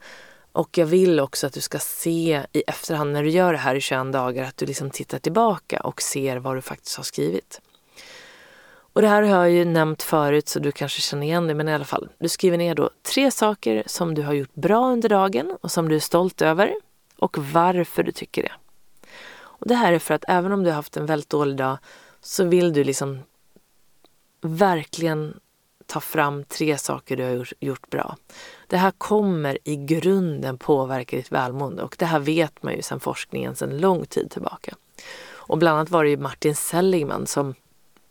Och jag vill också att du ska se i efterhand när du gör det här i 21 dagar att du liksom tittar tillbaka och ser vad du faktiskt har skrivit. Och det här har jag ju nämnt förut så du kanske känner igen det, men i alla fall. Du skriver ner då tre saker som du har gjort bra under dagen och som du är stolt över och varför du tycker det. Och det här är för att även om du har haft en väldigt dålig dag så vill du liksom verkligen ta fram tre saker du har gjort bra. Det här kommer i grunden påverka ditt välmående och det här vet man ju sedan forskningen sedan lång tid tillbaka. Och bland annat var det ju Martin Seligman som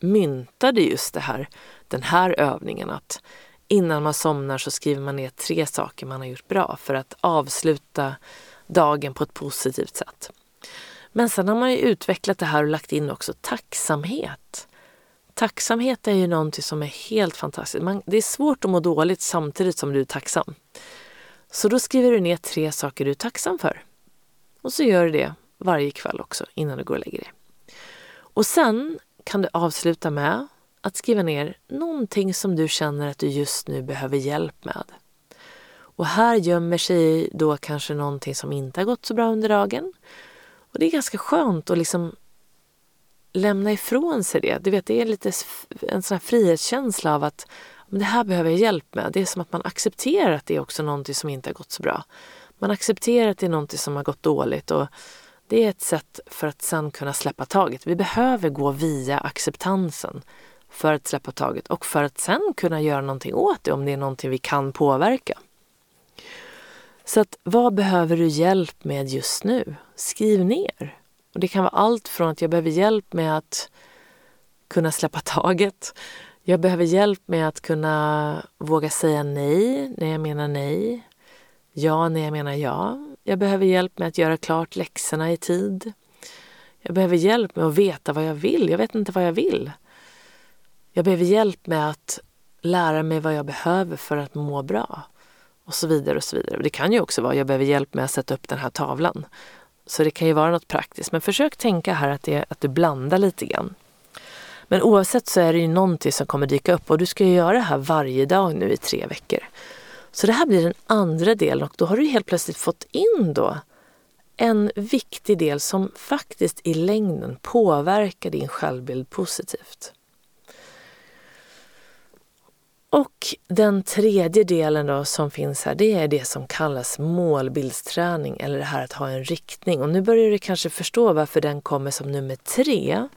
myntade just det här, den här övningen att innan man somnar så skriver man ner tre saker man har gjort bra för att avsluta dagen på ett positivt sätt. Men sen har man ju utvecklat det här och lagt in också tacksamhet. Tacksamhet är ju någonting som är helt fantastiskt. Man, det är svårt att må dåligt samtidigt som du är tacksam. Så då skriver du ner tre saker du är tacksam för. Och så gör du det varje kväll också innan du går och lägger dig. Och sen kan du avsluta med att skriva ner någonting som du känner att du just nu behöver hjälp med. Och här gömmer sig då kanske någonting som inte har gått så bra under dagen. Och det är ganska skönt att liksom lämna ifrån sig det. Du vet, det är lite en sån här frihetskänsla av att men det här behöver jag hjälp med. Det är som att man accepterar att det är också någonting som inte har gått så bra. Man accepterar att det är någonting som har gått dåligt och det är ett sätt för att sen kunna släppa taget. Vi behöver gå via acceptansen för att släppa taget och för att sen kunna göra någonting åt det om det är någonting vi kan påverka. Så att, vad behöver du hjälp med just nu? Skriv ner. Och Det kan vara allt från att jag behöver hjälp med att kunna släppa taget. Jag behöver hjälp med att kunna våga säga nej när jag menar nej. Ja när jag menar ja. Jag behöver hjälp med att göra klart läxorna i tid. Jag behöver hjälp med att veta vad jag vill. Jag vet inte vad jag vill. Jag behöver hjälp med att lära mig vad jag behöver för att må bra. Och så vidare och så vidare. Det kan ju också vara att jag behöver hjälp med att sätta upp den här tavlan. Så det kan ju vara något praktiskt. Men försök tänka här att, det, att du blandar lite grann. Men oavsett så är det ju någonting som kommer dyka upp och du ska ju göra det här varje dag nu i tre veckor. Så det här blir den andra delen och då har du helt plötsligt fått in då en viktig del som faktiskt i längden påverkar din självbild positivt. Och den tredje delen då som finns här, det är det som kallas målbildsträning eller det här att ha en riktning. Och nu börjar du kanske förstå varför den kommer som nummer tre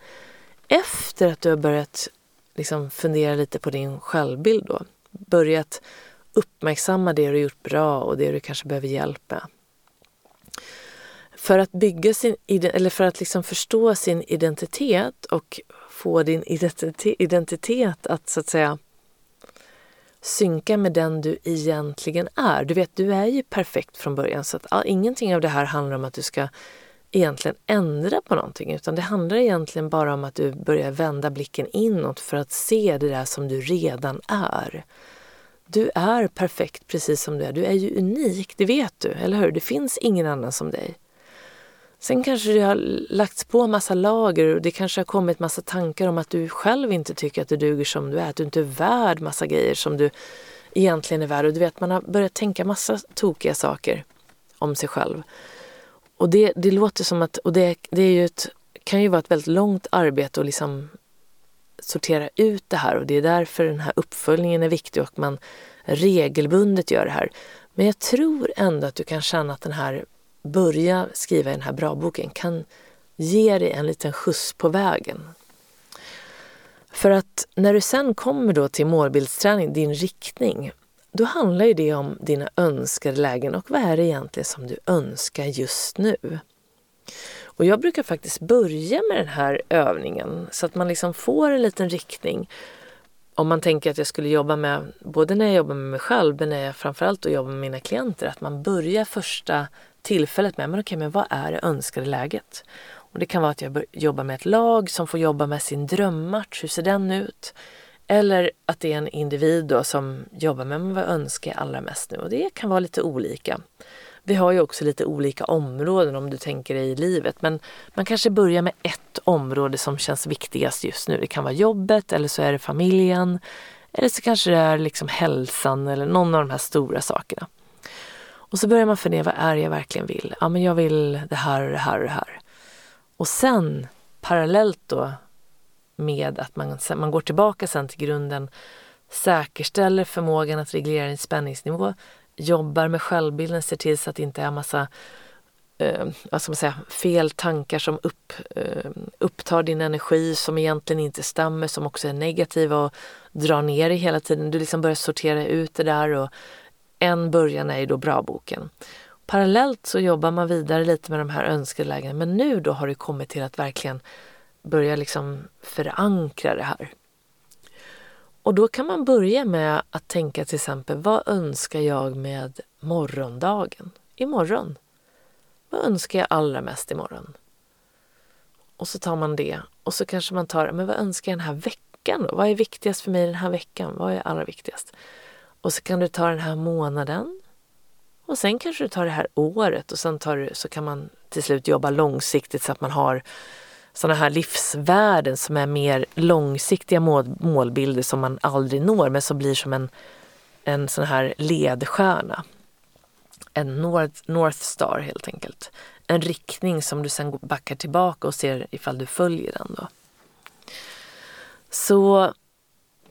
efter att du har börjat liksom fundera lite på din självbild då. Börjat uppmärksamma det du gjort bra och det du kanske behöver hjälp med. För att bygga sin, eller för att liksom förstå sin identitet och få din identitet att så att säga synka med den du egentligen är. Du vet, du är ju perfekt från början så att all, ingenting av det här handlar om att du ska egentligen ändra på någonting utan det handlar egentligen bara om att du börjar vända blicken inåt för att se det där som du redan är. Du är perfekt precis som du är. Du är ju unik, det vet du, eller hur? Det finns ingen annan som dig. Sen kanske det har lagts på massa lager och det kanske har kommit massa tankar om att du själv inte tycker att du duger som du är, att du inte är värd massa grejer som du egentligen är värd. Och du vet, man har börjat tänka massa tokiga saker om sig själv. Och det, det låter som att, och det, det är ju ett, kan ju vara ett väldigt långt arbete att liksom sortera ut det här och det är därför den här uppföljningen är viktig och man regelbundet gör det här. Men jag tror ändå att du kan känna att den här börja skriva i den här bra boken kan ge dig en liten skjuts på vägen. För att när du sen kommer då till målbildsträning, din riktning, då handlar ju det om dina önskade lägen och vad är det egentligen som du önskar just nu? Och jag brukar faktiskt börja med den här övningen så att man liksom får en liten riktning. Om man tänker att jag skulle jobba med, både när jag jobbar med mig själv men när jag framförallt då jobbar med mina klienter, att man börjar första tillfället med, men okej, men vad är det önskade läget? Och det kan vara att jag jobbar med ett lag som får jobba med sin drömmatch, hur ser den ut? Eller att det är en individ då som jobbar med vad önskar jag allra mest nu? Och det kan vara lite olika. Vi har ju också lite olika områden om du tänker dig i livet. Men man kanske börjar med ett område som känns viktigast just nu. Det kan vara jobbet eller så är det familjen. Eller så kanske det är liksom hälsan eller någon av de här stora sakerna. Och så börjar man fundera, vad är det jag verkligen vill? Ja, men jag vill det här och det här och det här. Och sen parallellt då med att man, man går tillbaka sen till grunden, säkerställer förmågan att reglera din spänningsnivå, jobbar med självbilden, ser till så att det inte är massa eh, vad ska man säga, fel tankar som upp, eh, upptar din energi som egentligen inte stämmer, som också är negativa och drar ner dig hela tiden. Du liksom börjar sortera ut det där och en början är ju då bra-boken. Parallellt så jobbar man vidare lite med de här önskelägena men nu då har det kommit till att verkligen börja liksom förankra det här. Och då kan man börja med att tänka till exempel, vad önskar jag med morgondagen? Imorgon. Vad önskar jag allra mest imorgon? Och så tar man det och så kanske man tar, men vad önskar jag den här veckan då? Vad är viktigast för mig den här veckan? Vad är allra viktigast? Och så kan du ta den här månaden. Och sen kanske du tar det här året och sen tar du, så kan man till slut jobba långsiktigt så att man har sådana här livsvärden som är mer långsiktiga mål, målbilder som man aldrig når men som blir som en, en sån här ledstjärna. En North, North Star helt enkelt. En riktning som du sen backar tillbaka och ser ifall du följer den. Då. Så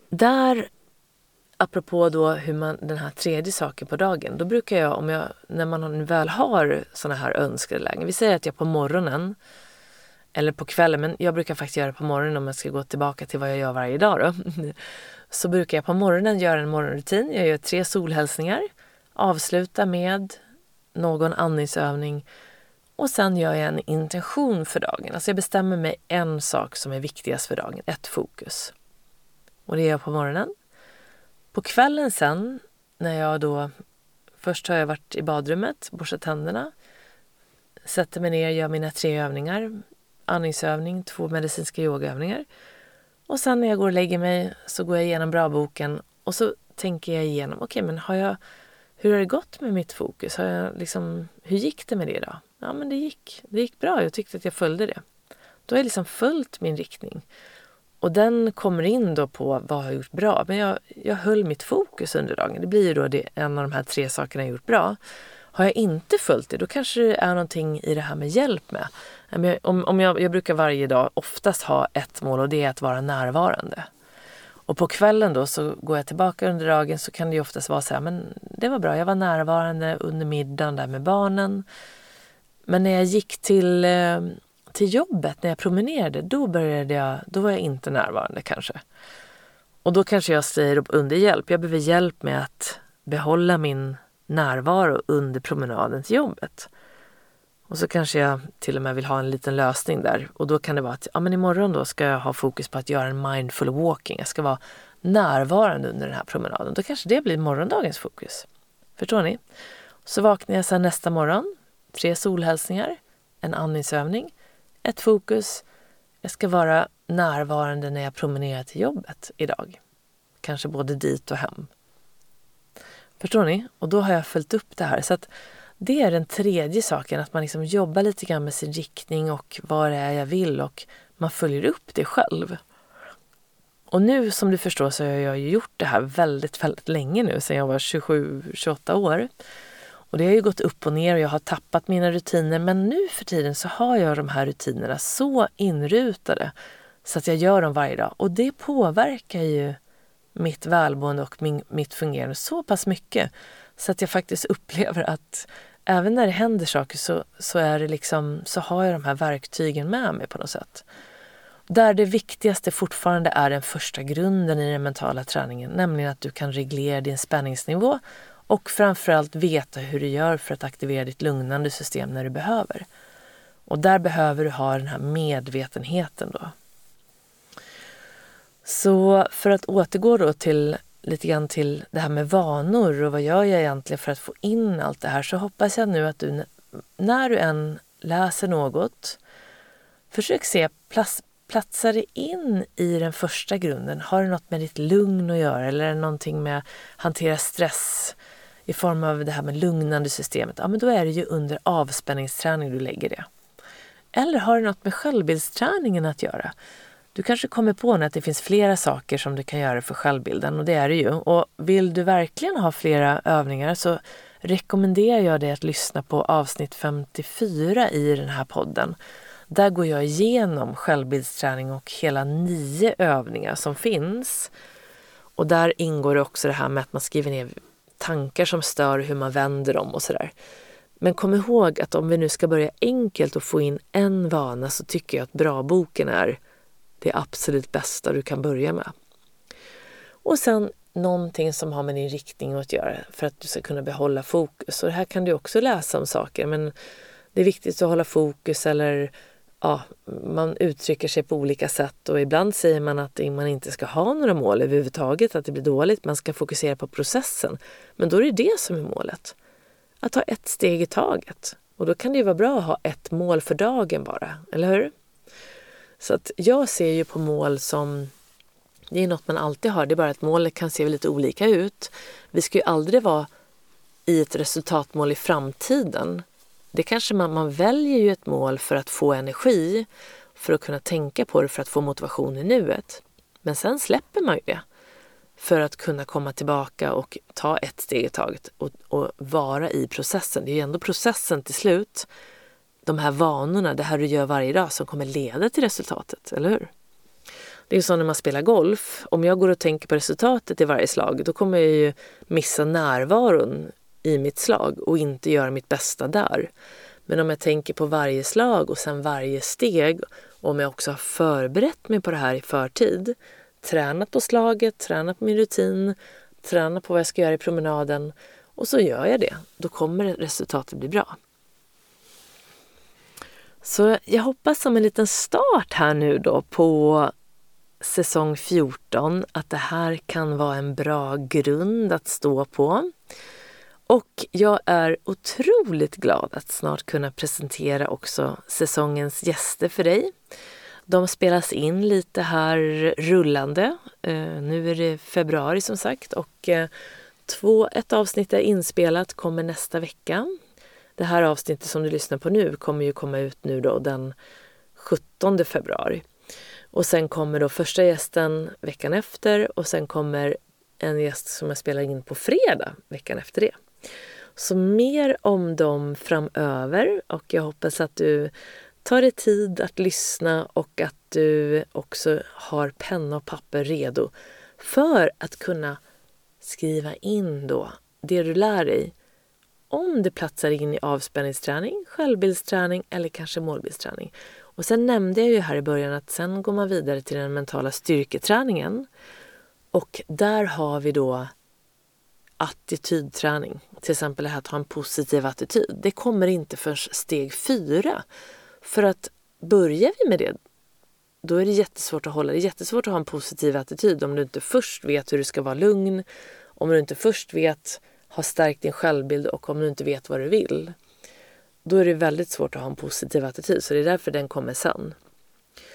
där apropå då hur man, den här tredje saken på dagen, då brukar jag, om jag när man väl har såna här önskelägen. vi säger att jag på morgonen eller på kvällen, men jag brukar faktiskt göra det på morgonen om jag ska gå tillbaka till vad jag gör varje dag då. [LAUGHS] Så brukar jag på morgonen göra en morgonrutin. Jag gör tre solhälsningar, avslutar med någon andningsövning och sen gör jag en intention för dagen. Alltså jag bestämmer mig en sak som är viktigast för dagen, ett fokus. Och det gör jag på morgonen. På kvällen sen, när jag då... Först har jag varit i badrummet, borstat tänderna, sätter mig ner, gör mina tre övningar. Andningsövning, två medicinska yogaövningar. Och sen när jag går och lägger mig så går jag igenom bra-boken och så tänker jag igenom, okej okay, men har jag, hur har det gått med mitt fokus? Har jag liksom, hur gick det med det idag? Ja men det gick, det gick bra, jag tyckte att jag följde det. Då har jag liksom följt min riktning. Och den kommer in då på vad jag har gjort bra. Men jag, jag höll mitt fokus under dagen. Det blir ju då det, en av de här tre sakerna jag gjort bra. Har jag inte följt det, då kanske det är någonting i det här med hjälp med. Om, om jag, jag brukar varje dag oftast ha ett mål och det är att vara närvarande. Och på kvällen då så går jag tillbaka under dagen så kan det ju oftast vara så här, men det var bra, jag var närvarande under middagen där med barnen. Men när jag gick till eh, till jobbet när jag promenerade, då började jag, då var jag inte närvarande kanske. Och då kanske jag säger under hjälp. Jag behöver hjälp med att behålla min närvaro under promenaden till jobbet. Och så kanske jag till och med vill ha en liten lösning där. Och då kan det vara att ja, men imorgon då ska jag ha fokus på att göra en mindful walking. Jag ska vara närvarande under den här promenaden. Då kanske det blir morgondagens fokus. Förstår ni? Så vaknar jag sen nästa morgon. Tre solhälsningar, en andningsövning, ett fokus. Jag ska vara närvarande när jag promenerar till jobbet idag. Kanske både dit och hem. Förstår ni? Och då har jag följt upp det här. Så att det är den tredje saken, att man liksom jobbar lite grann med sin riktning och vad det är jag vill och man följer upp det själv. Och nu som du förstår så har jag gjort det här väldigt, väldigt länge nu, sedan jag var 27-28 år. Och det har ju gått upp och ner och jag har tappat mina rutiner men nu för tiden så har jag de här rutinerna så inrutade så att jag gör dem varje dag. Och det påverkar ju mitt välmående och min, mitt fungerande så pass mycket så att jag faktiskt [LAUGHS] upplever att även när det händer saker så, så, är det liksom, så har jag de här verktygen med mig på något sätt. Där det viktigaste fortfarande är den första grunden i den mentala träningen, nämligen att du kan reglera din spänningsnivå och framförallt veta hur du gör för att aktivera ditt lugnande system när du behöver. Och där behöver du ha den här medvetenheten då. Så för att återgå då till lite grann till det här med vanor och vad gör jag egentligen för att få in allt det här så hoppas jag nu att du när du än läser något försök se plats, platsar det in i den första grunden? Har det något med ditt lugn att göra eller är det någonting med att hantera stress i form av det här med lugnande systemet? Ja, men då är det ju under avspänningsträning du lägger det. Eller har det något med självbildsträningen att göra? Du kanske kommer på nu att det finns flera saker som du kan göra för självbilden och det är det ju. Och vill du verkligen ha flera övningar så rekommenderar jag dig att lyssna på avsnitt 54 i den här podden. Där går jag igenom självbildsträning och hela nio övningar som finns. Och där ingår det också det här med att man skriver ner tankar som stör, hur man vänder dem och sådär. Men kom ihåg att om vi nu ska börja enkelt och få in en vana så tycker jag att bra-boken är det absolut bästa du kan börja med. Och sen någonting som har med din riktning att göra för att du ska kunna behålla fokus. Och det här kan du också läsa om saker men det är viktigt att hålla fokus eller ja, man uttrycker sig på olika sätt och ibland säger man att man inte ska ha några mål överhuvudtaget, att det blir dåligt. Man ska fokusera på processen. Men då är det det som är målet. Att ta ett steg i taget. Och då kan det ju vara bra att ha ett mål för dagen bara, eller hur? Så att jag ser ju på mål som det är något man alltid har, det är bara att målet kan se lite olika ut. Vi ska ju aldrig vara i ett resultatmål i framtiden. Det kanske man, man väljer ju ett mål för att få energi, för att kunna tänka på det, för att få motivation i nuet. Men sen släpper man ju det för att kunna komma tillbaka och ta ett steg i taget och, och vara i processen. Det är ju ändå processen till slut de här vanorna, det här du gör varje dag som kommer leda till resultatet, eller hur? Det är ju så när man spelar golf. Om jag går och tänker på resultatet i varje slag, då kommer jag ju missa närvaron i mitt slag och inte göra mitt bästa där. Men om jag tänker på varje slag och sen varje steg, och om jag också har förberett mig på det här i förtid, tränat på slaget, tränat på min rutin, tränat på vad jag ska göra i promenaden och så gör jag det, då kommer resultatet bli bra. Så jag hoppas som en liten start här nu då på säsong 14 att det här kan vara en bra grund att stå på. Och jag är otroligt glad att snart kunna presentera också säsongens gäster för dig. De spelas in lite här rullande. Eh, nu är det februari som sagt och eh, två, ett avsnitt är inspelat, kommer nästa vecka. Det här avsnittet som du lyssnar på nu kommer ju komma ut nu då den 17 februari. Och sen kommer då första gästen veckan efter och sen kommer en gäst som jag spelar in på fredag veckan efter det. Så mer om dem framöver och jag hoppas att du tar dig tid att lyssna och att du också har penna och papper redo för att kunna skriva in då det du lär dig om det platsar in i avspänningsträning, självbildsträning eller kanske målbildsträning. Och sen nämnde jag ju här i början att sen går man vidare till den mentala styrketräningen. Och där har vi då attitydträning. Till exempel det här att ha en positiv attityd. Det kommer inte förrän steg fyra. För att börjar vi med det, då är det jättesvårt att hålla. Det är jättesvårt att ha en positiv attityd om du inte först vet hur du ska vara lugn, om du inte först vet, har stärkt din självbild och om du inte vet vad du vill. Då är det väldigt svårt att ha en positiv attityd, så det är därför den kommer sen.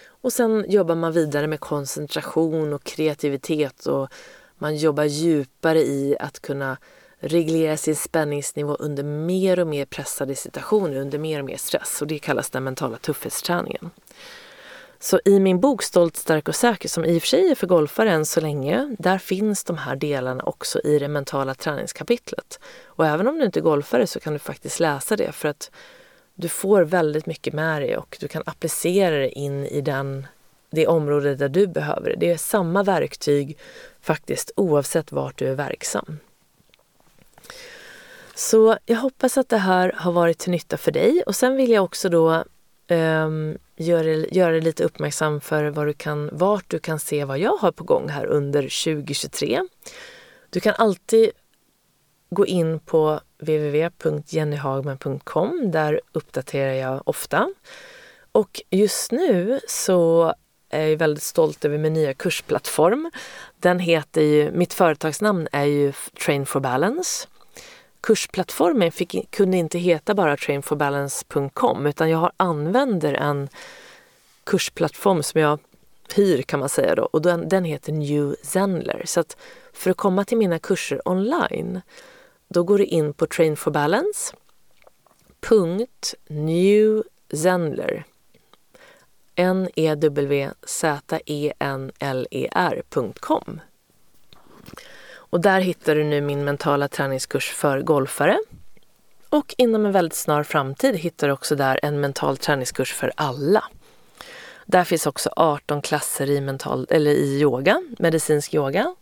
Och sen jobbar man vidare med koncentration och kreativitet och man jobbar djupare i att kunna reglera sin spänningsnivå under mer och mer pressade situationer, under mer och mer stress. Och det kallas den mentala tuffhetsträningen. Så i min bok Stolt, stark och säker, som i och för sig är för golfare än så länge, där finns de här delarna också i det mentala träningskapitlet. Och även om du inte är golfare så kan du faktiskt läsa det för att du får väldigt mycket med dig och du kan applicera det in i den, det område där du behöver det. Det är samma verktyg faktiskt oavsett vart du är verksam. Så jag hoppas att det här har varit till nytta för dig och sen vill jag också då Ehm, um, göra, gör dig lite uppmärksam för vad du kan, vart du kan se vad jag har på gång här under 2023. Du kan alltid gå in på www.jennyhagman.com. Där uppdaterar jag ofta. Och just nu så är jag väldigt stolt över min nya kursplattform. Den heter ju, mitt företagsnamn är ju Train for Balance. Kursplattformen fick, kunde inte heta bara trainforbalance.com utan jag använder en kursplattform som jag hyr kan man säga då och den, den heter New Zenler. Så att för att komma till mina kurser online då går du in på trainforbalance.newzenler N-E-W-Z-E-N-L-E-R.com och där hittar du nu min mentala träningskurs för golfare. Och inom en väldigt snar framtid hittar du också där en mental träningskurs för alla. Där finns också 18 klasser i, mental, eller i yoga, medicinsk yoga.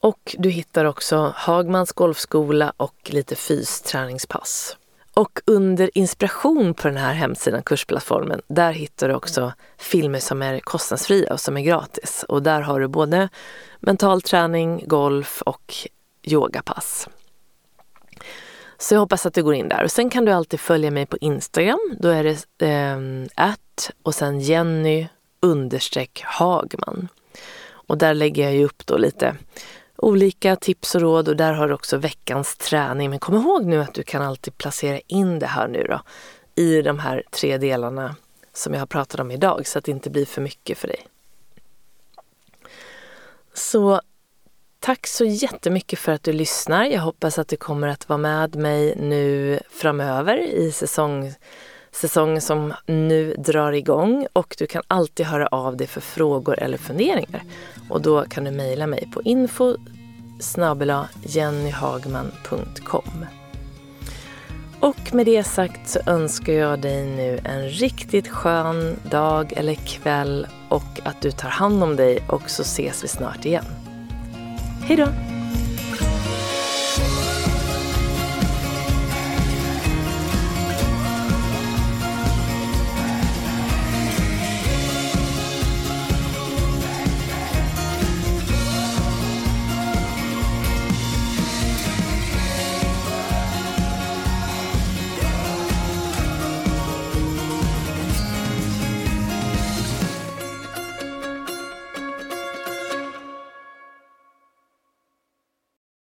Och du hittar också Hagmans golfskola och lite fysträningspass. Och under inspiration på den här hemsidan, kursplattformen, där hittar du också filmer som är kostnadsfria och som är gratis. Och där har du både mental träning, golf och yogapass. Så jag hoppas att du går in där. Och sen kan du alltid följa mig på Instagram. Då är det eh, och sen Jenny understreck Hagman. Och där lägger jag ju upp då lite olika tips och råd och där har du också veckans träning. Men kom ihåg nu att du kan alltid placera in det här nu då i de här tre delarna som jag har pratat om idag så att det inte blir för mycket för dig. Så tack så jättemycket för att du lyssnar. Jag hoppas att du kommer att vara med mig nu framöver i säsong säsong som nu drar igång och du kan alltid höra av dig för frågor eller funderingar. Och då kan du mejla mig på info jennyhagman.com Och med det sagt så önskar jag dig nu en riktigt skön dag eller kväll och att du tar hand om dig och så ses vi snart igen. Hejdå!